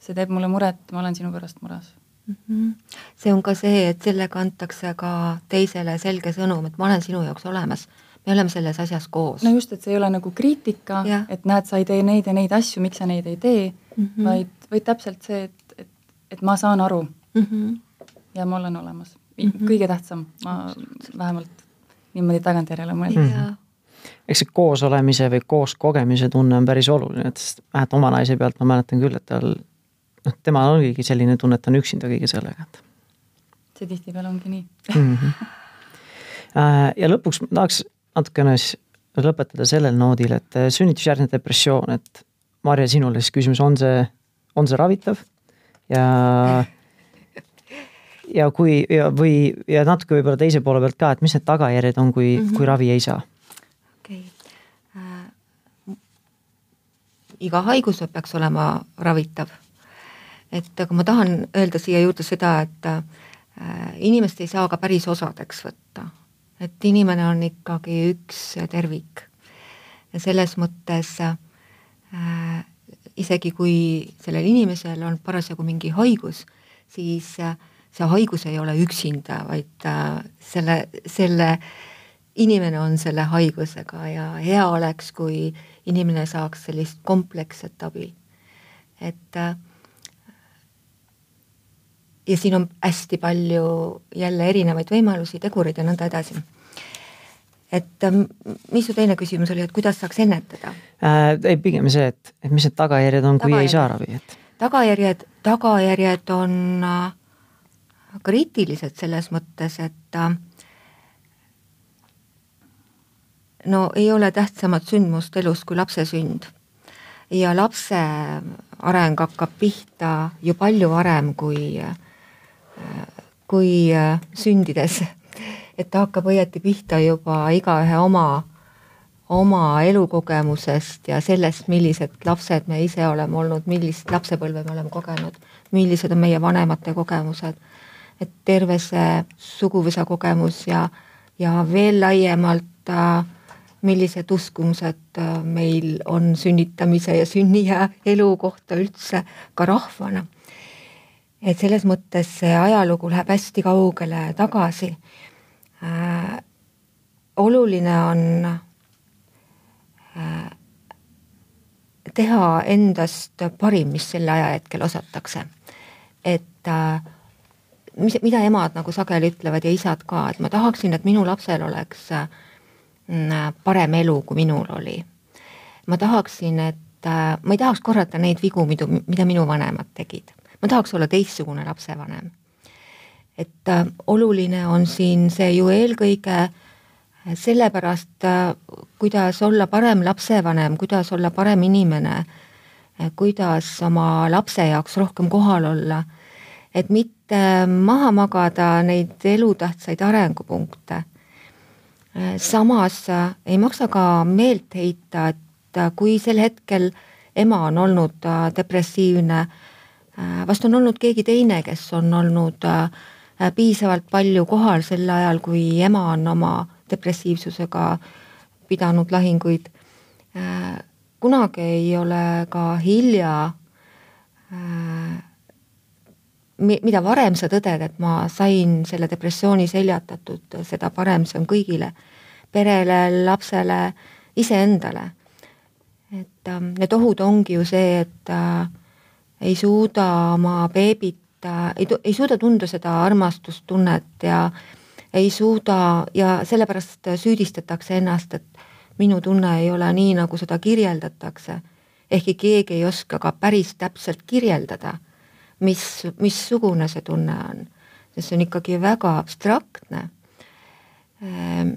see teeb mulle muret, ma olen sinu pärast mures mm. -hmm. see on ka see, et sellega antakse ka teisele selge sõnum, et ma olen sinu jaoks olemas me oleme selles asjas koos. no just, et see ei ole nagu kriitika, et näed, sa ei tee neid ja neid asju, miks sa neid ei tee mm, -hmm. vaid vaid täpselt see, et, et, et ma saan aru mm -hmm. ja ma olen olemas mm. -hmm. kõige tähtsam, ma vähemalt niimoodi tagantjärele mõeldes mm. -hmm eks see koosolemise või koos kogemise tunne on päris oluline, et sest vähemalt oma naise pealt ma mäletan küll, et tal noh, temal oligi selline tunne, et ta on üksinda kõige sellega, et. see tihtipeale ongi nii mm. -hmm. ja lõpuks ma tahaks natukene siis lõpetada sellel noodil, et sünnitusjärgne depressioon, et Marje, sinule siis küsimus, on see on see ravitav ja ja kui ja, või ja natuke võib-olla teise poole pealt ka, et mis need tagajärjed on, kui mm, -hmm. kui ravi ei saa? okei okay. äh,. iga haigus peaks olema ravitav. Et aga ma tahan öelda siia juurde seda, et äh, inimest ei saa ka päris osadeks võtta. et inimene on ikkagi üks tervik. ja selles mõttes äh, isegi kui sellel inimesel on parasjagu mingi haigus, siis äh, see haigus ei ole üksinda, vaid äh, selle, selle inimene on selle haigusega ja hea oleks, kui inimene saaks sellist kompleksset abi. et äh, ja siin on hästi palju jälle erinevaid võimalusi, tegureid ja nõnda edasi et ähm, mis su teine küsimus oli, et kuidas saaks ennetada äh,? ei, pigem see, et, et mis need tagajärjed on, kui ei saa ravi, et. tagajärjed, tagajärjed on äh, kriitilised selles mõttes, et äh, no ei ole tähtsamat sündmust elus kui lapse sünd. ja lapse areng hakkab pihta ju palju varem kui, kui sündides. et ta hakkab õieti pihta juba igaühe oma, oma elukogemusest ja sellest, millised lapsed me ise oleme olnud, millist lapsepõlve me oleme kogenud, millised on meie vanemate kogemused. et terve see suguvõsa kogemus ja, ja veel laiemalt äh, millised uskumused äh, meil on sünnitamise ja sünniea elu kohta üldse ka rahvana. Et selles mõttes see ajalugu läheb hästi kaugele tagasi äh,. oluline on äh, teha endast parim, mis sel ajahetkel osatakse. et äh, mis, mida emad nagu sageli ütlevad ja isad ka, et ma tahaksin, et minu lapsel oleks äh, parem elu, kui minul oli. ma tahaksin, et äh, ma ei tahaks korrata neid vigu, mida, mida minu vanemad tegid. Ma tahaks olla teistsugune lapsevanem. et äh, oluline on siin see ju eelkõige sellepärast, äh, kuidas olla parem lapsevanem, kuidas olla parem inimene, kuidas oma lapse jaoks rohkem kohal olla, et mitte maha magada neid elutähtsaid arengupunkte samas äh, ei maksa ka meelt heita, et äh, kui sel hetkel ema on olnud äh, depressiivne, vast on olnud keegi teine, kes on olnud piisavalt palju kohal sel ajal, kui ema on oma depressiivsusega pidanud lahinguid. kunagi ei ole ka hilja mida varem sa tõded, et ma sain selle depressiooni seljatatud, seda parem see on kõigile, perele, lapsele, iseendale. et äh, need ohud ongi ju see, et äh, ei suuda oma beebit ei, ei suuda tunda seda armastustunnet ja ei suuda ja sellepärast süüdistatakse ennast, et minu tunne ei ole nii, nagu seda kirjeldatakse. ehkki keegi ei oska ka päris täpselt kirjeldada mis, missugune see tunne on, sest see on ikkagi väga abstraktne ehm,.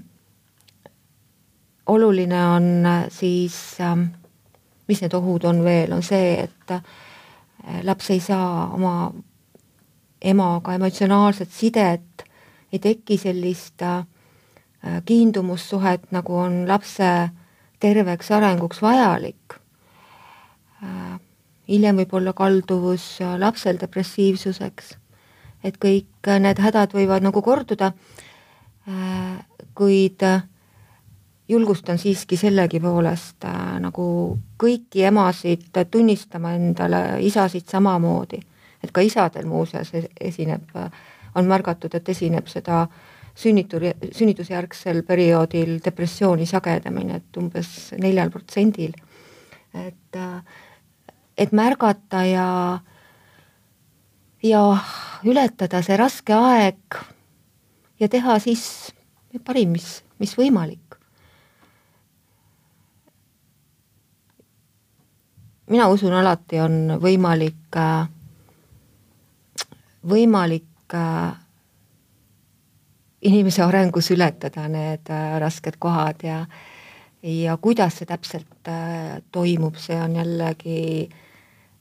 oluline on siis ähm,, mis need ohud on veel, on see, et laps ei saa oma emaga emotsionaalset sidet, ei teki sellist äh, kiindumussuhet, nagu on lapse terveks arenguks vajalik äh, hiljem võib olla kalduvus lapsel depressiivsuseks. et kõik need hädad võivad nagu korduda. Kuid julgustan siiski sellegipoolest äh, nagu kõiki emasid tunnistama endale isasid samamoodi, et ka isadel muuseas esineb, on märgatud, et esineb seda sünnitur, sünnitusjärgsel perioodil depressiooni sagedamini, et umbes neljal protsendil. et äh, et märgata ja, ja ületada see raske aeg ja teha siis parim, mis, mis võimalik. Mina usun, alati on võimalik, võimalik inimese arengus ületada need rasked kohad ja ja kuidas see täpselt toimub, see on jällegi äh,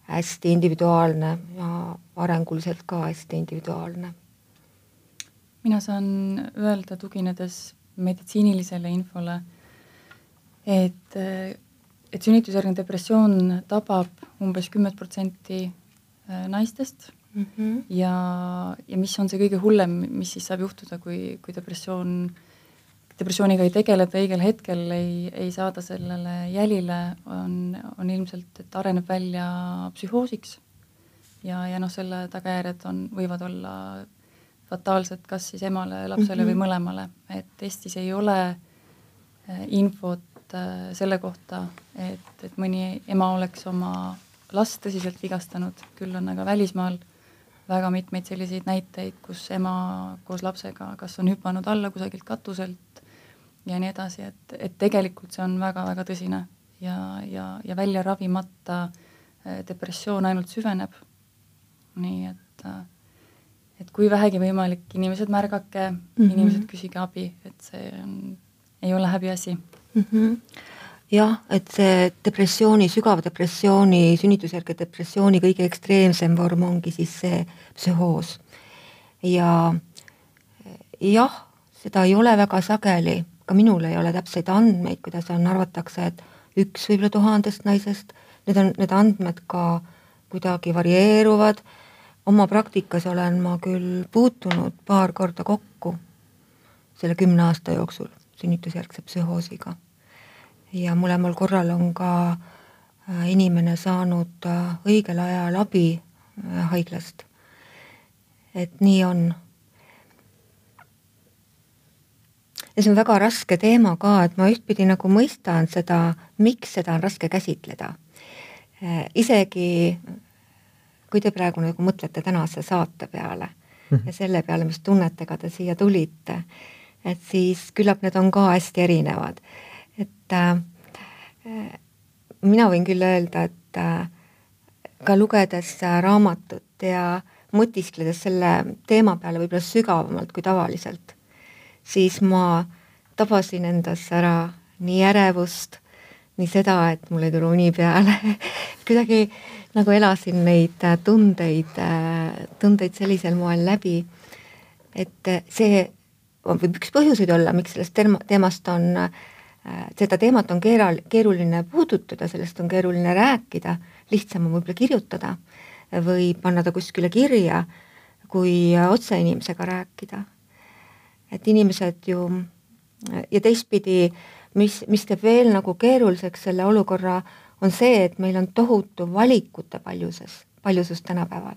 hästi individuaalne ja arenguliselt ka hästi individuaalne. mina saan öelda, tuginedes meditsiinilisele infole, et, et sünnitusjärgne depressioon tabab umbes kümmet protsenti äh, naistest mm -hmm. ja, ja mis on see kõige hullem, mis siis saab juhtuda, kui, kui depressioon depressiooniga ei tegeleta õigel hetkel, ei, ei saada sellele jälile, on, on ilmselt, et areneb välja psühhoosiks. ja, ja noh, selle tagajärjed on, võivad olla fataalsed kas siis emale, lapsele mm -hmm. või mhm. mõlemale, et Eestis ei ole äh, infot selle kohta, et, et mõni ema oleks oma last tõsiselt vigastanud, küll on aga välismaal väga mitmeid selliseid näiteid, kus ema koos lapsega kas on hüpanud alla kusagilt katuselt ja nii edasi, et, et tegelikult see on väga-väga tõsine ja, ja, ja välja ravimata äh, depressioon ainult süveneb. nii et, äh, et kui vähegi võimalik, inimesed märgake mm, -hmm. inimesed küsige abi, et see on, ei ole häbiasi mm. -hmm. jah, et see depressiooni, sügava depressiooni, sünnitusjärgse depressiooni kõige ekstreemsem vorm ongi siis see psühhoos. ja jah, seda ei ole väga sageli, ka minul ei ole täpseid andmeid, kuidas on, arvatakse, et üks võib-olla tuhandest naisest, need on, need andmed ka kuidagi varieeruvad, oma praktikas olen ma küll puutunud paar korda kokku selle kümne aasta jooksul sünnitusjärgse psühhoosiga. Ja mõlemal korral on ka äh, inimene saanud äh, õigel ajal abi äh, haiglast. et nii on. ja see on väga raske teema ka, et ma ühtpidi nagu mõistan seda, miks seda on raske käsitleda. isegi kui te praegu nagu mõtlete tänase saate peale -hmm. ja selle peale, mis tunnetega te siia tulite, et siis küllap need on ka hästi erinevad. Et äh, mina võin küll öelda, et äh, ka lugedes äh, raamatut ja mõtiskledes selle teema peale võib-olla sügavamalt kui tavaliselt, siis ma tabasin endas ära nii ärevust, nii seda, et mul ei tule uni peale. Kuidagi nagu elasin neid äh, tundeid, äh, tundeid sellisel moel läbi, et äh, see võib üks põhjuseid olla, miks sellest teema, teemast on, seda teemat on keeral-, keeruline puudutada, sellest on keeruline rääkida, lihtsam on võib-olla kirjutada või panna ta kuskile kirja, kui otse inimesega rääkida. et inimesed ju ja teistpidi, mis, mis teeb veel nagu keeruliseks selle olukorra on see, et meil on tohutu valikute paljusus, paljusus tänapäeval.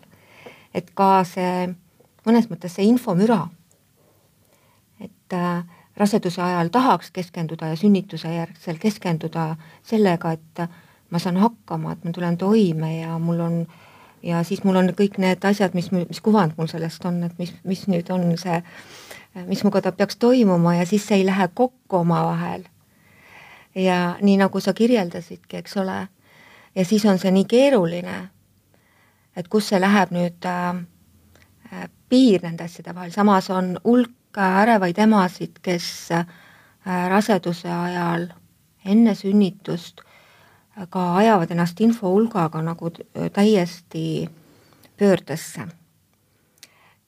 et ka see, mõnes mõttes see infomüra, et äh, raseduse ajal tahaks keskenduda ja sünnituse järgsel keskenduda sellega, et ma saan hakkama, et ma tulen toime ja mul on ja siis mul on kõik need asjad, mis, mis kuvand mul sellest on, et mis, mis nüüd on see, mis minuga ta peaks toimuma ja siis see ei lähe kokku omavahel. Ja nii nagu sa kirjeldasidki, eks ole, ja siis on see nii keeruline, et kus see läheb nüüd äh, piir nende asjade vahel, samas on hulk ärevaid emasid, kes äh, raseduse ajal enne sünnitust äh, ka ajavad ennast infohulgaga nagu äh, täiesti pöördesse.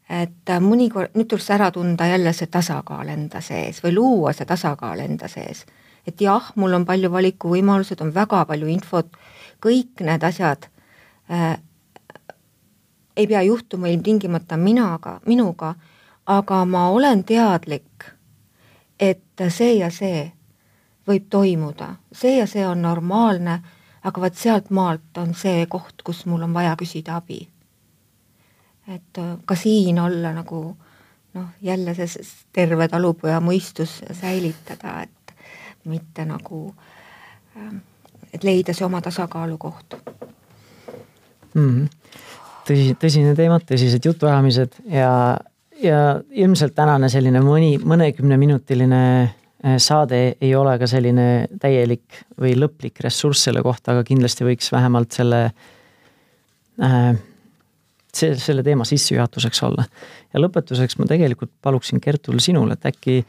et mõnikord, nüüd tuleks ära tunda jälle see tasakaal enda sees või luua see tasakaal enda sees et jah, mul on palju valikuvõimalused, on väga palju infot, kõik need asjad äh, ei pea juhtuma ilmtingimata minaga, minuga, aga ma olen teadlik, et see ja see võib toimuda, see ja see on normaalne, aga vot sealt maalt on see koht, kus mul on vaja küsida abi. et äh, ka siin olla nagu noh, jälle see terve talupoja mõistus säilitada, et mitte nagu, ähm, et leida see oma tasakaalukoht mm. -hmm. tõsi, tõsine teema, tõsised jutuajamised ja, ja ilmselt tänane selline mõni, mõnekümneminutiline äh, saade ei ole ka selline täielik või lõplik ressurss selle kohta, aga kindlasti võiks vähemalt selle äh, see, selle teema sissejuhatuseks olla. ja lõpetuseks ma tegelikult paluksin Kertul sinul, et äkki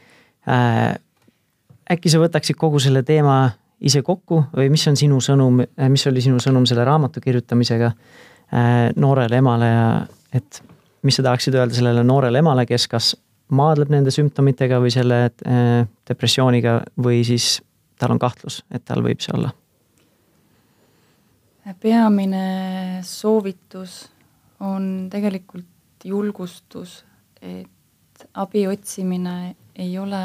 äh, äkki sa võtaksid kogu selle teema ise kokku või mis on sinu sõnum, mis oli sinu sõnum selle raamatu kirjutamisega äh, noorele emale ja et mis sa tahaksid öelda sellele noorele emale, kes kas maadleb nende sümptomitega või selle äh, depressiooniga või siis tal on kahtlus, et tal võib see olla? peamine soovitus on tegelikult julgustus, et abi otsimine ei ole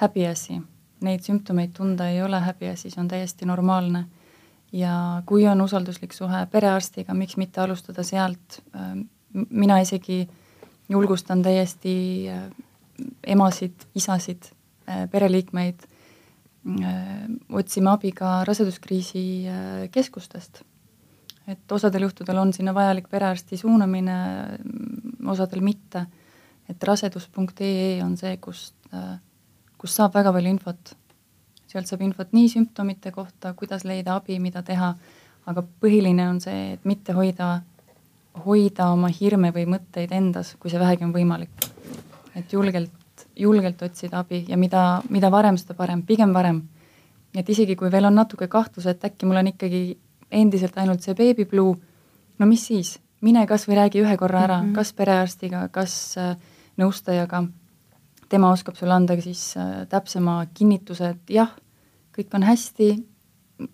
häbiasi neid sümptomeid tunda ei ole häbiasi, see on täiesti normaalne. ja kui on usalduslik suhe perearstiga, miks mitte alustada sealt, mina isegi julgustan täiesti äh, emasid, isasid, äh, pereliikmeid äh, otsima abi ka raseduskriisi keskustest. et osadel juhtudel on sinna vajalik perearsti suunamine, osadel mitte. et rasedus.ee on see, kust kust saab väga palju infot. sealt saab infot nii sümptomite kohta, kuidas leida abi, mida teha, aga põhiline on see, et mitte hoida, hoida oma hirme või mõtteid endas, kui see vähegi on võimalik. et julgelt, julgelt otsida abi ja mida, mida varem, seda parem, pigem varem. et isegi kui veel on natuke kahtlus, et äkki mul on ikkagi endiselt ainult see beebipluu, no mis siis, mine kas või räägi ühe korra ära mm, -hmm. kas perearstiga, kas äh, nõustajaga, tema oskab sulle anda siis äh, täpsema kinnituse, et jah, kõik on hästi,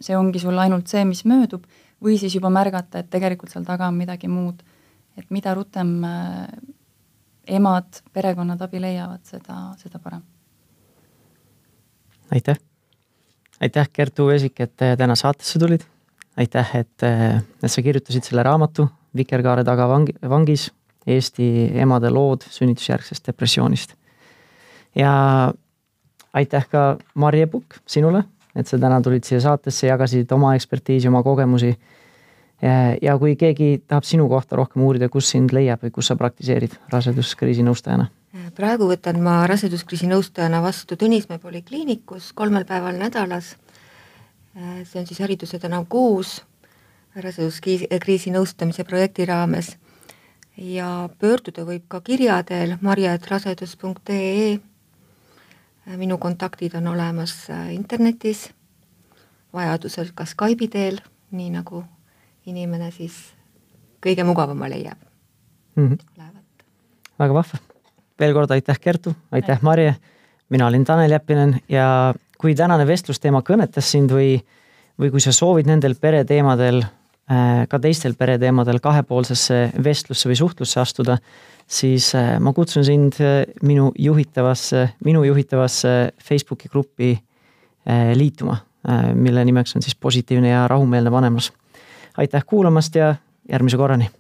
see ongi sul ainult see, mis möödub, või siis juba märgata, et tegelikult seal taga on midagi muud. et mida rutem äh, emad, perekonnad abi leiavad, seda, seda parem. aitäh! aitäh, Kertu Vesik, et täna saatesse tulid. aitäh, et, et sa kirjutasid selle raamatu Vikerkaare taga vangi, vangis Eesti emade lood sünnitusjärgsest depressioonist. ja aitäh ka Marje Pukk sinule, et sa täna tulid siia saatesse, jagasid oma ekspertiisi, oma kogemusi. ja kui keegi tahab sinu kohta rohkem uurida, kus sind leiab või kus sa praktiseerid raseduskriisi nõustajana? praegu võtan ma raseduskriisi nõustajana vastu Tõnismäe polikliinikus kolmel päeval nädalas. see on siis Hariduse tänav kuus raseduskriisi nõustamise projekti raames ja pöörduda võib ka kirja teel marje.rasedus.ee. minu kontaktid on olemas internetis, vajadusel ka Skype'i teel, nii nagu inimene siis kõige mugavama leiab mm. -hmm. väga vahva veel kord aitäh, Kertu, aitäh, Marje. mina olin Tanel Jeppinen ja kui tänane vestlusteema kõnetas sind või, või kui sa soovid nendel pereteemadel, äh, ka teistel pereteemadel kahepoolsesse vestlusse või suhtlusse astuda, siis äh, ma kutsun sind äh, minu juhitavasse, minu juhitavasse Facebooki gruppi liituma, mille nimeks on siis positiivne ja rahumeelne vanemas. aitäh kuulamast ja järgmise korrani